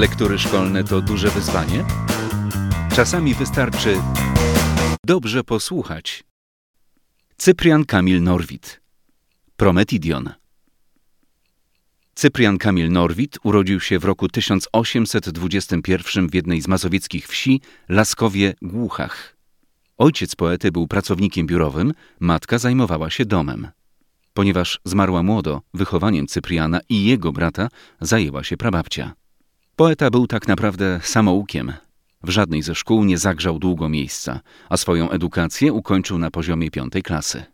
Lektury szkolne to duże wyzwanie? Czasami wystarczy dobrze posłuchać. Cyprian Kamil Norwid Prometidion Cyprian Kamil Norwid urodził się w roku 1821 w jednej z mazowieckich wsi Laskowie Głuchach. Ojciec poety był pracownikiem biurowym, matka zajmowała się domem. Ponieważ zmarła młodo, wychowaniem Cypriana i jego brata zajęła się prababcia. Poeta był tak naprawdę samoukiem. W żadnej ze szkół nie zagrzał długo miejsca, a swoją edukację ukończył na poziomie piątej klasy.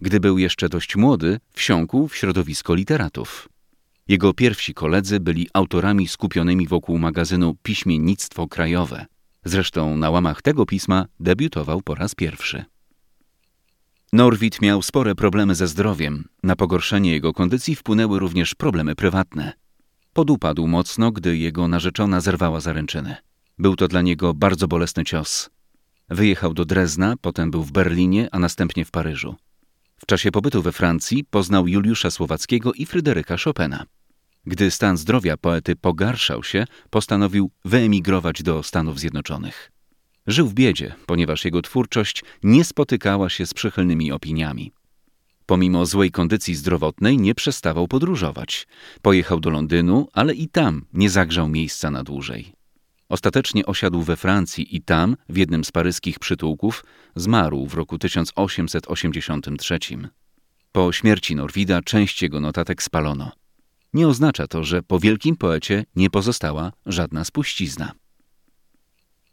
Gdy był jeszcze dość młody, wsiąkł w środowisko literatów. Jego pierwsi koledzy byli autorami skupionymi wokół magazynu Piśmiennictwo Krajowe. Zresztą na łamach tego pisma debiutował po raz pierwszy. Norwid miał spore problemy ze zdrowiem. Na pogorszenie jego kondycji wpłynęły również problemy prywatne. Podupadł mocno, gdy jego narzeczona zerwała zaręczyny. Był to dla niego bardzo bolesny cios. Wyjechał do Drezna, potem był w Berlinie, a następnie w Paryżu. W czasie pobytu we Francji poznał Juliusza Słowackiego i Fryderyka Chopina. Gdy stan zdrowia poety pogarszał się, postanowił wyemigrować do Stanów Zjednoczonych. Żył w biedzie, ponieważ jego twórczość nie spotykała się z przychylnymi opiniami. Pomimo złej kondycji zdrowotnej nie przestawał podróżować. Pojechał do Londynu, ale i tam nie zagrzał miejsca na dłużej. Ostatecznie osiadł we Francji i tam, w jednym z paryskich przytułków, zmarł w roku 1883. Po śmierci Norwida część jego notatek spalono. Nie oznacza to, że po wielkim poecie nie pozostała żadna spuścizna.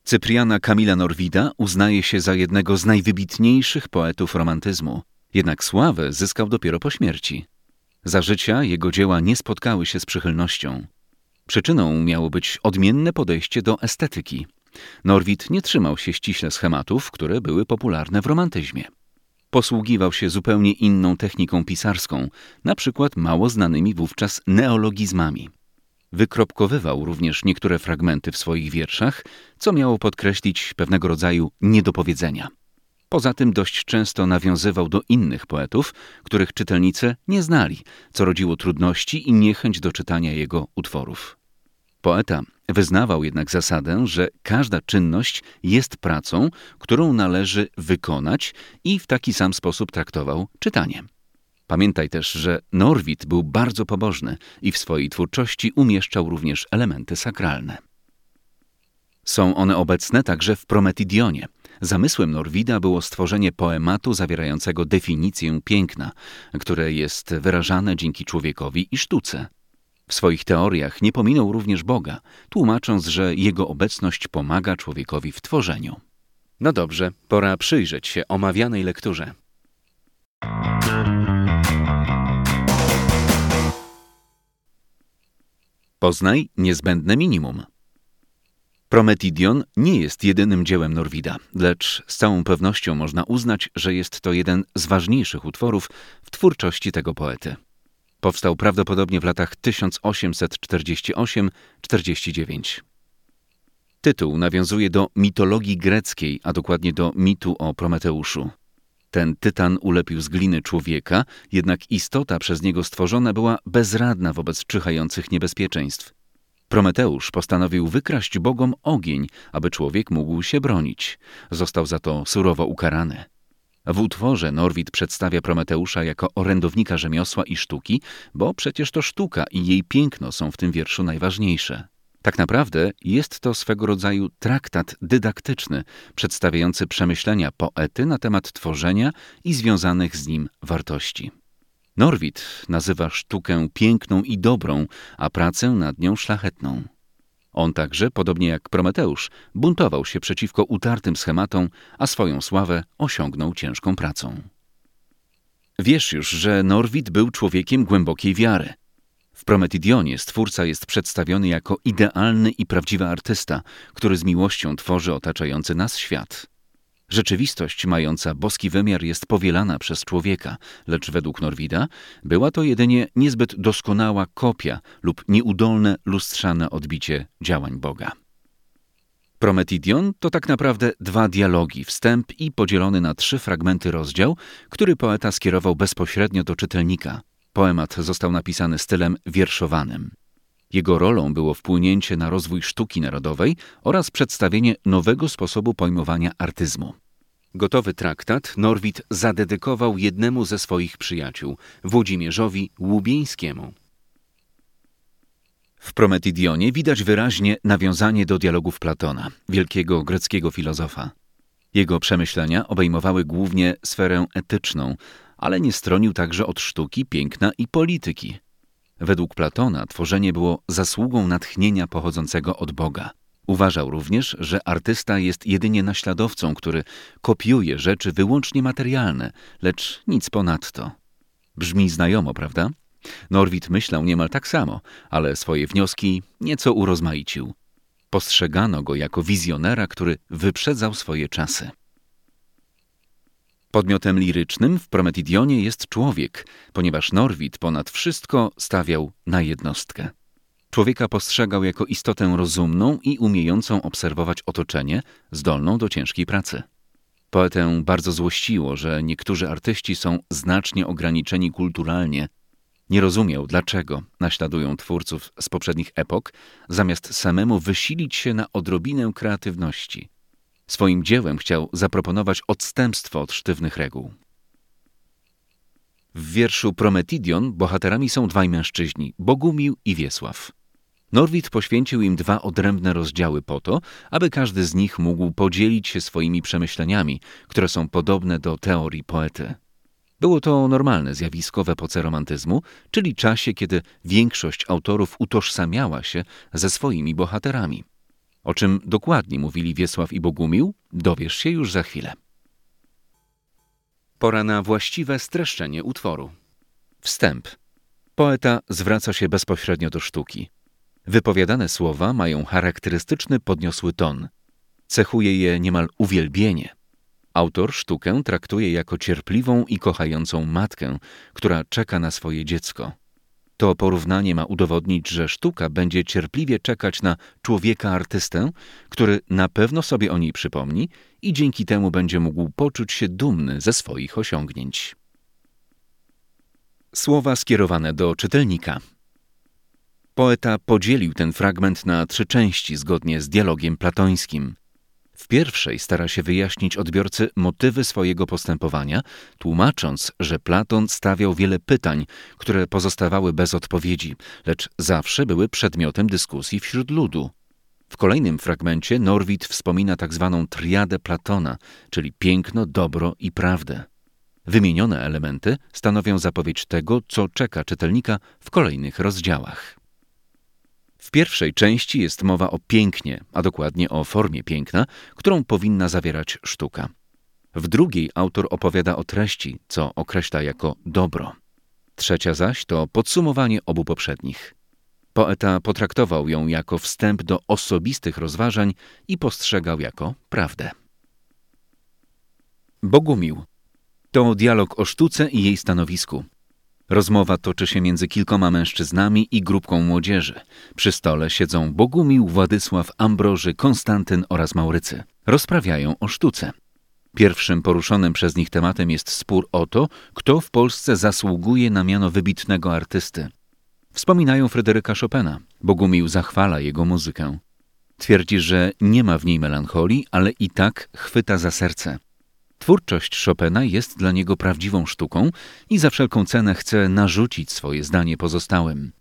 Cypriana Kamila Norwida uznaje się za jednego z najwybitniejszych poetów romantyzmu, jednak sławę zyskał dopiero po śmierci. Za życia jego dzieła nie spotkały się z przychylnością. Przyczyną miało być odmienne podejście do estetyki. Norwid nie trzymał się ściśle schematów, które były popularne w romantyzmie. Posługiwał się zupełnie inną techniką pisarską, na przykład mało znanymi wówczas neologizmami. Wykropkowywał również niektóre fragmenty w swoich wierszach, co miało podkreślić pewnego rodzaju niedopowiedzenia. Poza tym dość często nawiązywał do innych poetów, których czytelnicy nie znali, co rodziło trudności i niechęć do czytania jego utworów. Poeta wyznawał jednak zasadę, że każda czynność jest pracą, którą należy wykonać i w taki sam sposób traktował czytanie. Pamiętaj też, że Norwid był bardzo pobożny i w swojej twórczości umieszczał również elementy sakralne. Są one obecne także w Prometidionie. Zamysłem Norwida było stworzenie poematu zawierającego definicję piękna, które jest wyrażane dzięki człowiekowi i sztuce. W swoich teoriach nie pominął również Boga, tłumacząc, że jego obecność pomaga człowiekowi w tworzeniu. No dobrze, pora przyjrzeć się omawianej lekturze. Poznaj niezbędne minimum. Prometidion nie jest jedynym dziełem Norwida, lecz z całą pewnością można uznać, że jest to jeden z ważniejszych utworów w twórczości tego poety. Powstał prawdopodobnie w latach 1848-49. Tytuł nawiązuje do mitologii greckiej, a dokładnie do mitu o Prometeuszu. Ten tytan ulepił z gliny człowieka, jednak istota przez niego stworzona była bezradna wobec czyhających niebezpieczeństw. Prometeusz postanowił wykraść bogom ogień, aby człowiek mógł się bronić. Został za to surowo ukarany. W utworze Norwid przedstawia Prometeusza jako orędownika rzemiosła i sztuki, bo przecież to sztuka i jej piękno są w tym wierszu najważniejsze. Tak naprawdę jest to swego rodzaju traktat dydaktyczny, przedstawiający przemyślenia poety na temat tworzenia i związanych z nim wartości. Norwid nazywa sztukę piękną i dobrą, a pracę nad nią szlachetną. On także, podobnie jak Prometeusz, buntował się przeciwko utartym schematom, a swoją sławę osiągnął ciężką pracą. Wiesz już, że Norwid był człowiekiem głębokiej wiary. W Prometidionie stwórca jest przedstawiony jako idealny i prawdziwy artysta, który z miłością tworzy otaczający nas świat. Rzeczywistość mająca boski wymiar jest powielana przez człowieka, lecz według Norwida była to jedynie niezbyt doskonała kopia lub nieudolne lustrzane odbicie działań Boga. Prometidion to tak naprawdę dwa dialogi, wstęp i podzielony na trzy fragmenty rozdział, który poeta skierował bezpośrednio do czytelnika. Poemat został napisany stylem wierszowanym. Jego rolą było wpłynięcie na rozwój sztuki narodowej oraz przedstawienie nowego sposobu pojmowania artyzmu. Gotowy traktat Norwid zadedykował jednemu ze swoich przyjaciół, Włodzimierzowi Łubieńskiemu. W Prometidionie widać wyraźnie nawiązanie do dialogów Platona, wielkiego greckiego filozofa. Jego przemyślenia obejmowały głównie sferę etyczną, ale nie stronił także od sztuki, piękna i polityki. Według Platona tworzenie było zasługą natchnienia pochodzącego od Boga. Uważał również, że artysta jest jedynie naśladowcą, który kopiuje rzeczy wyłącznie materialne, lecz nic ponadto. Brzmi znajomo, prawda? Norwid myślał niemal tak samo, ale swoje wnioski nieco urozmaicił. Postrzegano go jako wizjonera, który wyprzedzał swoje czasy. Podmiotem lirycznym w Prometidionie jest człowiek, ponieważ Norwid ponad wszystko stawiał na jednostkę. Człowieka postrzegał jako istotę rozumną i umiejącą obserwować otoczenie, zdolną do ciężkiej pracy. Poetę bardzo złościło, że niektórzy artyści są znacznie ograniczeni kulturalnie. Nie rozumiał, dlaczego naśladują twórców z poprzednich epok, zamiast samemu wysilić się na odrobinę kreatywności. Swoim dziełem chciał zaproponować odstępstwo od sztywnych reguł. W wierszu Prometidion bohaterami są dwaj mężczyźni, Bogumił i Wiesław. Norwid poświęcił im dwa odrębne rozdziały po to, aby każdy z nich mógł podzielić się swoimi przemyśleniami, które są podobne do teorii poety. Było to normalne zjawisko w epoce romantyzmu, czyli czasie, kiedy większość autorów utożsamiała się ze swoimi bohaterami. O czym dokładnie mówili Wiesław i Bogumił, dowiesz się już za chwilę. Pora na właściwe streszczenie utworu. Wstęp. Poeta zwraca się bezpośrednio do sztuki. Wypowiadane słowa mają charakterystyczny podniosły ton. Cechuje je niemal uwielbienie. Autor sztukę traktuje jako cierpliwą i kochającą matkę, która czeka na swoje dziecko. To porównanie ma udowodnić, że sztuka będzie cierpliwie czekać na człowieka artystę, który na pewno sobie o niej przypomni i dzięki temu będzie mógł poczuć się dumny ze swoich osiągnięć. Słowa skierowane do czytelnika. Poeta podzielił ten fragment na trzy części zgodnie z dialogiem platońskim. W pierwszej stara się wyjaśnić odbiorcy motywy swojego postępowania, tłumacząc, że Platon stawiał wiele pytań, które pozostawały bez odpowiedzi, lecz zawsze były przedmiotem dyskusji wśród ludu. W kolejnym fragmencie Norwid wspomina tak zwaną triadę Platona, czyli piękno, dobro i prawdę. Wymienione elementy stanowią zapowiedź tego, co czeka czytelnika w kolejnych rozdziałach. W pierwszej części jest mowa o pięknie, a dokładnie o formie piękna, którą powinna zawierać sztuka. W drugiej autor opowiada o treści, co określa jako dobro. Trzecia zaś to podsumowanie obu poprzednich. Poeta potraktował ją jako wstęp do osobistych rozważań i postrzegał jako prawdę. Bogumił to dialog o sztuce i jej stanowisku. Rozmowa toczy się między kilkoma mężczyznami i grupką młodzieży. Przy stole siedzą Bogumił, Władysław, Ambroży, Konstantyn oraz Maurycy. Rozprawiają o sztuce. Pierwszym poruszonym przez nich tematem jest spór o to, kto w Polsce zasługuje na miano wybitnego artysty. Wspominają Fryderyka Chopina. Bogumił zachwala jego muzykę. Twierdzi, że nie ma w niej melancholii, ale i tak chwyta za serce. Twórczość Chopina jest dla niego prawdziwą sztuką i za wszelką cenę chce narzucić swoje zdanie pozostałym.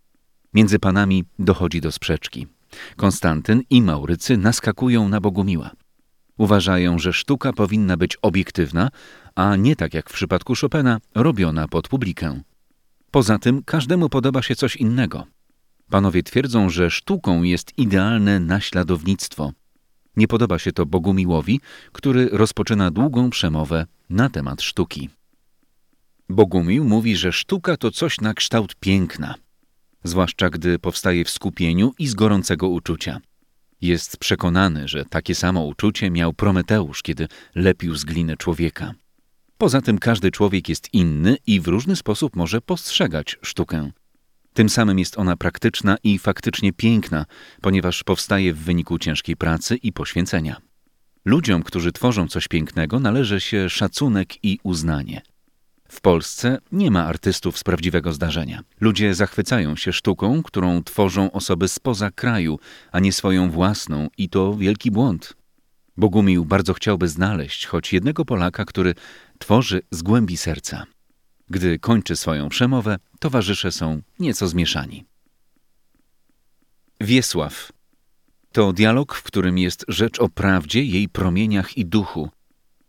Między panami dochodzi do sprzeczki. Konstantyn i Maurycy naskakują na Bogumiła. Uważają, że sztuka powinna być obiektywna, a nie tak jak w przypadku Chopina, robiona pod publikę. Poza tym każdemu podoba się coś innego. Panowie twierdzą, że sztuką jest idealne naśladownictwo – nie podoba się to Bogumiłowi, który rozpoczyna długą przemowę na temat sztuki. Bogumił mówi, że sztuka to coś na kształt piękna. zwłaszcza gdy powstaje w skupieniu i z gorącego uczucia. Jest przekonany, że takie samo uczucie miał Prometeusz, kiedy lepił z gliny człowieka. Poza tym każdy człowiek jest inny i w różny sposób może postrzegać sztukę. Tym samym jest ona praktyczna i faktycznie piękna, ponieważ powstaje w wyniku ciężkiej pracy i poświęcenia. Ludziom, którzy tworzą coś pięknego, należy się szacunek i uznanie. W Polsce nie ma artystów z prawdziwego zdarzenia. Ludzie zachwycają się sztuką, którą tworzą osoby spoza kraju, a nie swoją własną, i to wielki błąd. Bogumił bardzo chciałby znaleźć choć jednego Polaka, który tworzy z głębi serca. Gdy kończy swoją przemowę, towarzysze są nieco zmieszani. Wiesław to dialog, w którym jest rzecz o prawdzie, jej promieniach i duchu.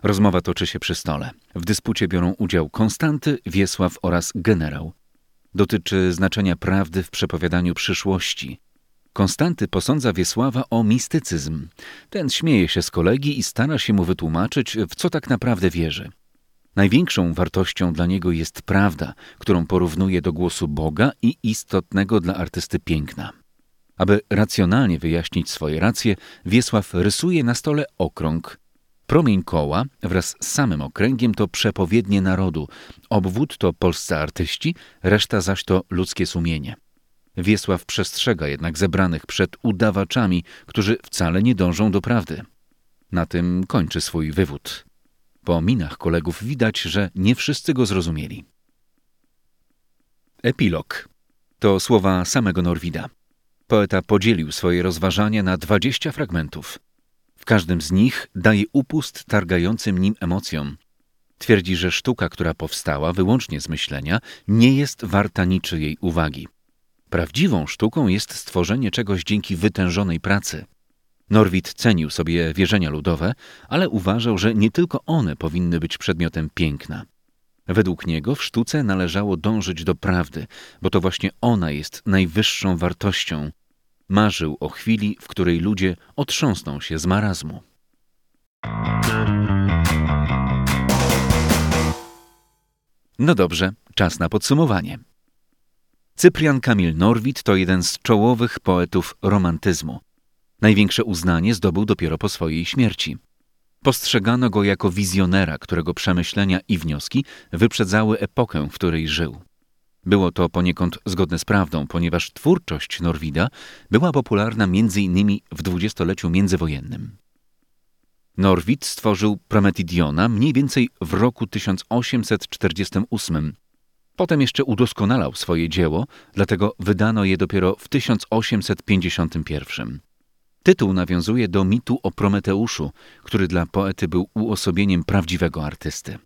Rozmowa toczy się przy stole. W dyspucie biorą udział Konstanty, Wiesław oraz generał. Dotyczy znaczenia prawdy w przepowiadaniu przyszłości. Konstanty posądza Wiesława o mistycyzm. Ten śmieje się z kolegi i stara się mu wytłumaczyć, w co tak naprawdę wierzy. Największą wartością dla niego jest prawda, którą porównuje do głosu Boga i istotnego dla artysty piękna. Aby racjonalnie wyjaśnić swoje racje, Wiesław rysuje na stole okrąg. Promień koła wraz z samym okręgiem to przepowiednie narodu, obwód to polscy artyści, reszta zaś to ludzkie sumienie. Wiesław przestrzega jednak zebranych przed udawaczami, którzy wcale nie dążą do prawdy. Na tym kończy swój wywód. Po minach kolegów widać, że nie wszyscy go zrozumieli. Epilog. To słowa samego Norwida. Poeta podzielił swoje rozważania na dwadzieścia fragmentów. W każdym z nich daje upust targającym nim emocjom. Twierdzi, że sztuka, która powstała wyłącznie z myślenia, nie jest warta niczyjej uwagi. Prawdziwą sztuką jest stworzenie czegoś dzięki wytężonej pracy. Norwid cenił sobie wierzenia ludowe, ale uważał, że nie tylko one powinny być przedmiotem piękna. Według niego w sztuce należało dążyć do prawdy, bo to właśnie ona jest najwyższą wartością. Marzył o chwili, w której ludzie otrząsną się z marazmu. No dobrze, czas na podsumowanie. Cyprian Kamil Norwid to jeden z czołowych poetów romantyzmu. Największe uznanie zdobył dopiero po swojej śmierci. Postrzegano go jako wizjonera, którego przemyślenia i wnioski wyprzedzały epokę, w której żył. Było to poniekąd zgodne z prawdą, ponieważ twórczość Norwida była popularna m.in. w dwudziestoleciu międzywojennym. Norwid stworzył Prometidiona mniej więcej w roku 1848. Potem jeszcze udoskonalał swoje dzieło, dlatego wydano je dopiero w 1851. Tytuł nawiązuje do mitu o Prometeuszu, który dla poety był uosobieniem prawdziwego artysty.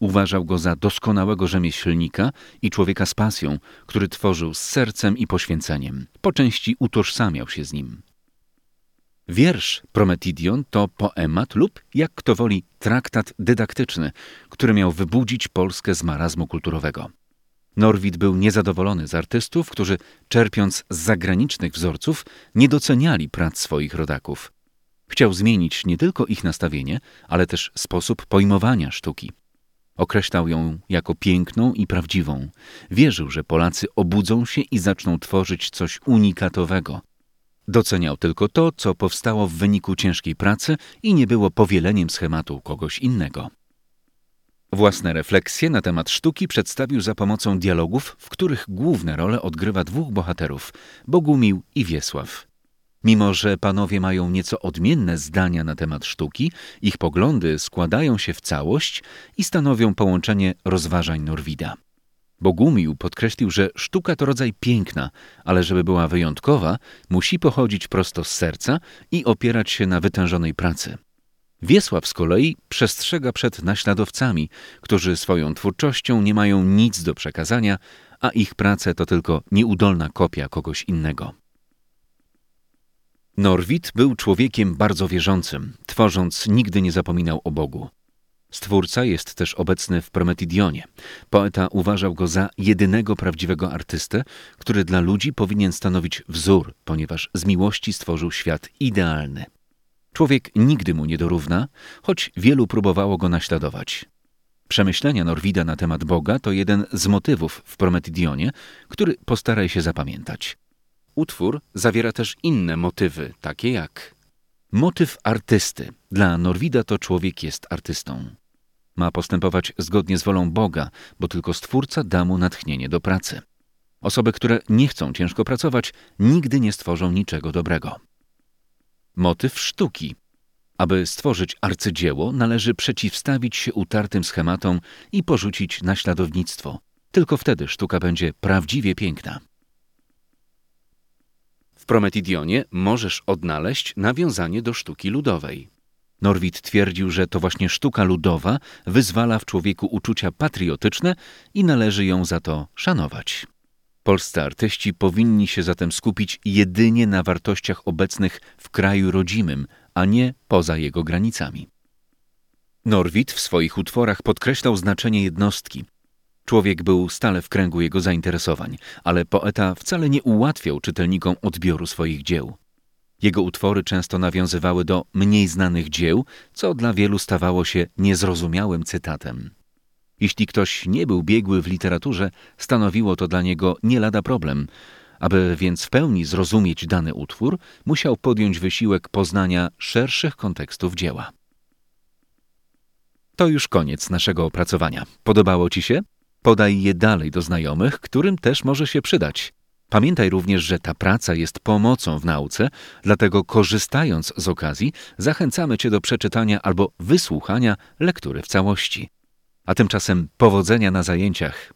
Uważał go za doskonałego rzemieślnika i człowieka z pasją, który tworzył z sercem i poświęceniem. Po części utożsamiał się z nim. Wiersz Prometidion to poemat lub, jak kto woli, traktat dydaktyczny, który miał wybudzić Polskę z marazmu kulturowego. Norwid był niezadowolony z artystów, którzy, czerpiąc z zagranicznych wzorców, nie doceniali prac swoich rodaków. Chciał zmienić nie tylko ich nastawienie, ale też sposób pojmowania sztuki. Określał ją jako piękną i prawdziwą. Wierzył, że Polacy obudzą się i zaczną tworzyć coś unikatowego. Doceniał tylko to, co powstało w wyniku ciężkiej pracy i nie było powieleniem schematu kogoś innego. Własne refleksje na temat sztuki przedstawił za pomocą dialogów, w których główne role odgrywa dwóch bohaterów Bogumił i Wiesław. Mimo, że panowie mają nieco odmienne zdania na temat sztuki, ich poglądy składają się w całość i stanowią połączenie rozważań Norwida. Bogumił podkreślił, że sztuka to rodzaj piękna, ale żeby była wyjątkowa, musi pochodzić prosto z serca i opierać się na wytężonej pracy. Wiesław z kolei przestrzega przed naśladowcami, którzy swoją twórczością nie mają nic do przekazania, a ich prace to tylko nieudolna kopia kogoś innego. Norwid był człowiekiem bardzo wierzącym, tworząc nigdy nie zapominał o Bogu. Stwórca jest też obecny w Prometidionie. Poeta uważał go za jedynego prawdziwego artystę, który dla ludzi powinien stanowić wzór, ponieważ z miłości stworzył świat idealny. Człowiek nigdy mu nie dorówna, choć wielu próbowało go naśladować. Przemyślenia Norwida na temat Boga to jeden z motywów w Prometidionie, który postaraj się zapamiętać. Utwór zawiera też inne motywy, takie jak motyw artysty. Dla Norwida to człowiek jest artystą. Ma postępować zgodnie z wolą Boga, bo tylko Stwórca da mu natchnienie do pracy. Osoby, które nie chcą ciężko pracować, nigdy nie stworzą niczego dobrego. Motyw sztuki. Aby stworzyć arcydzieło, należy przeciwstawić się utartym schematom i porzucić naśladownictwo. Tylko wtedy sztuka będzie prawdziwie piękna. W Prometidionie możesz odnaleźć nawiązanie do sztuki ludowej. Norwid twierdził, że to właśnie sztuka ludowa wyzwala w człowieku uczucia patriotyczne i należy ją za to szanować. Polscy artyści powinni się zatem skupić jedynie na wartościach obecnych w kraju rodzimym, a nie poza jego granicami. Norwid w swoich utworach podkreślał znaczenie jednostki. Człowiek był stale w kręgu jego zainteresowań, ale poeta wcale nie ułatwiał czytelnikom odbioru swoich dzieł. Jego utwory często nawiązywały do mniej znanych dzieł, co dla wielu stawało się niezrozumiałym cytatem. Jeśli ktoś nie był biegły w literaturze, stanowiło to dla niego nie lada problem. Aby więc w pełni zrozumieć dany utwór, musiał podjąć wysiłek poznania szerszych kontekstów dzieła. To już koniec naszego opracowania. Podobało Ci się? Podaj je dalej do znajomych, którym też może się przydać. Pamiętaj również, że ta praca jest pomocą w nauce, dlatego korzystając z okazji, zachęcamy Cię do przeczytania albo wysłuchania lektury w całości. A tymczasem powodzenia na zajęciach.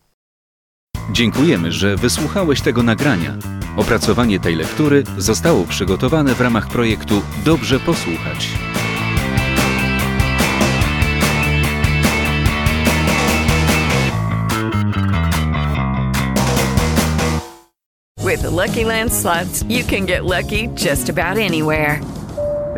Dziękujemy, że wysłuchałeś tego nagrania. Opracowanie tej lektury zostało przygotowane w ramach projektu Dobrze posłuchać. With the Lucky Land slots, you can get lucky just about anywhere.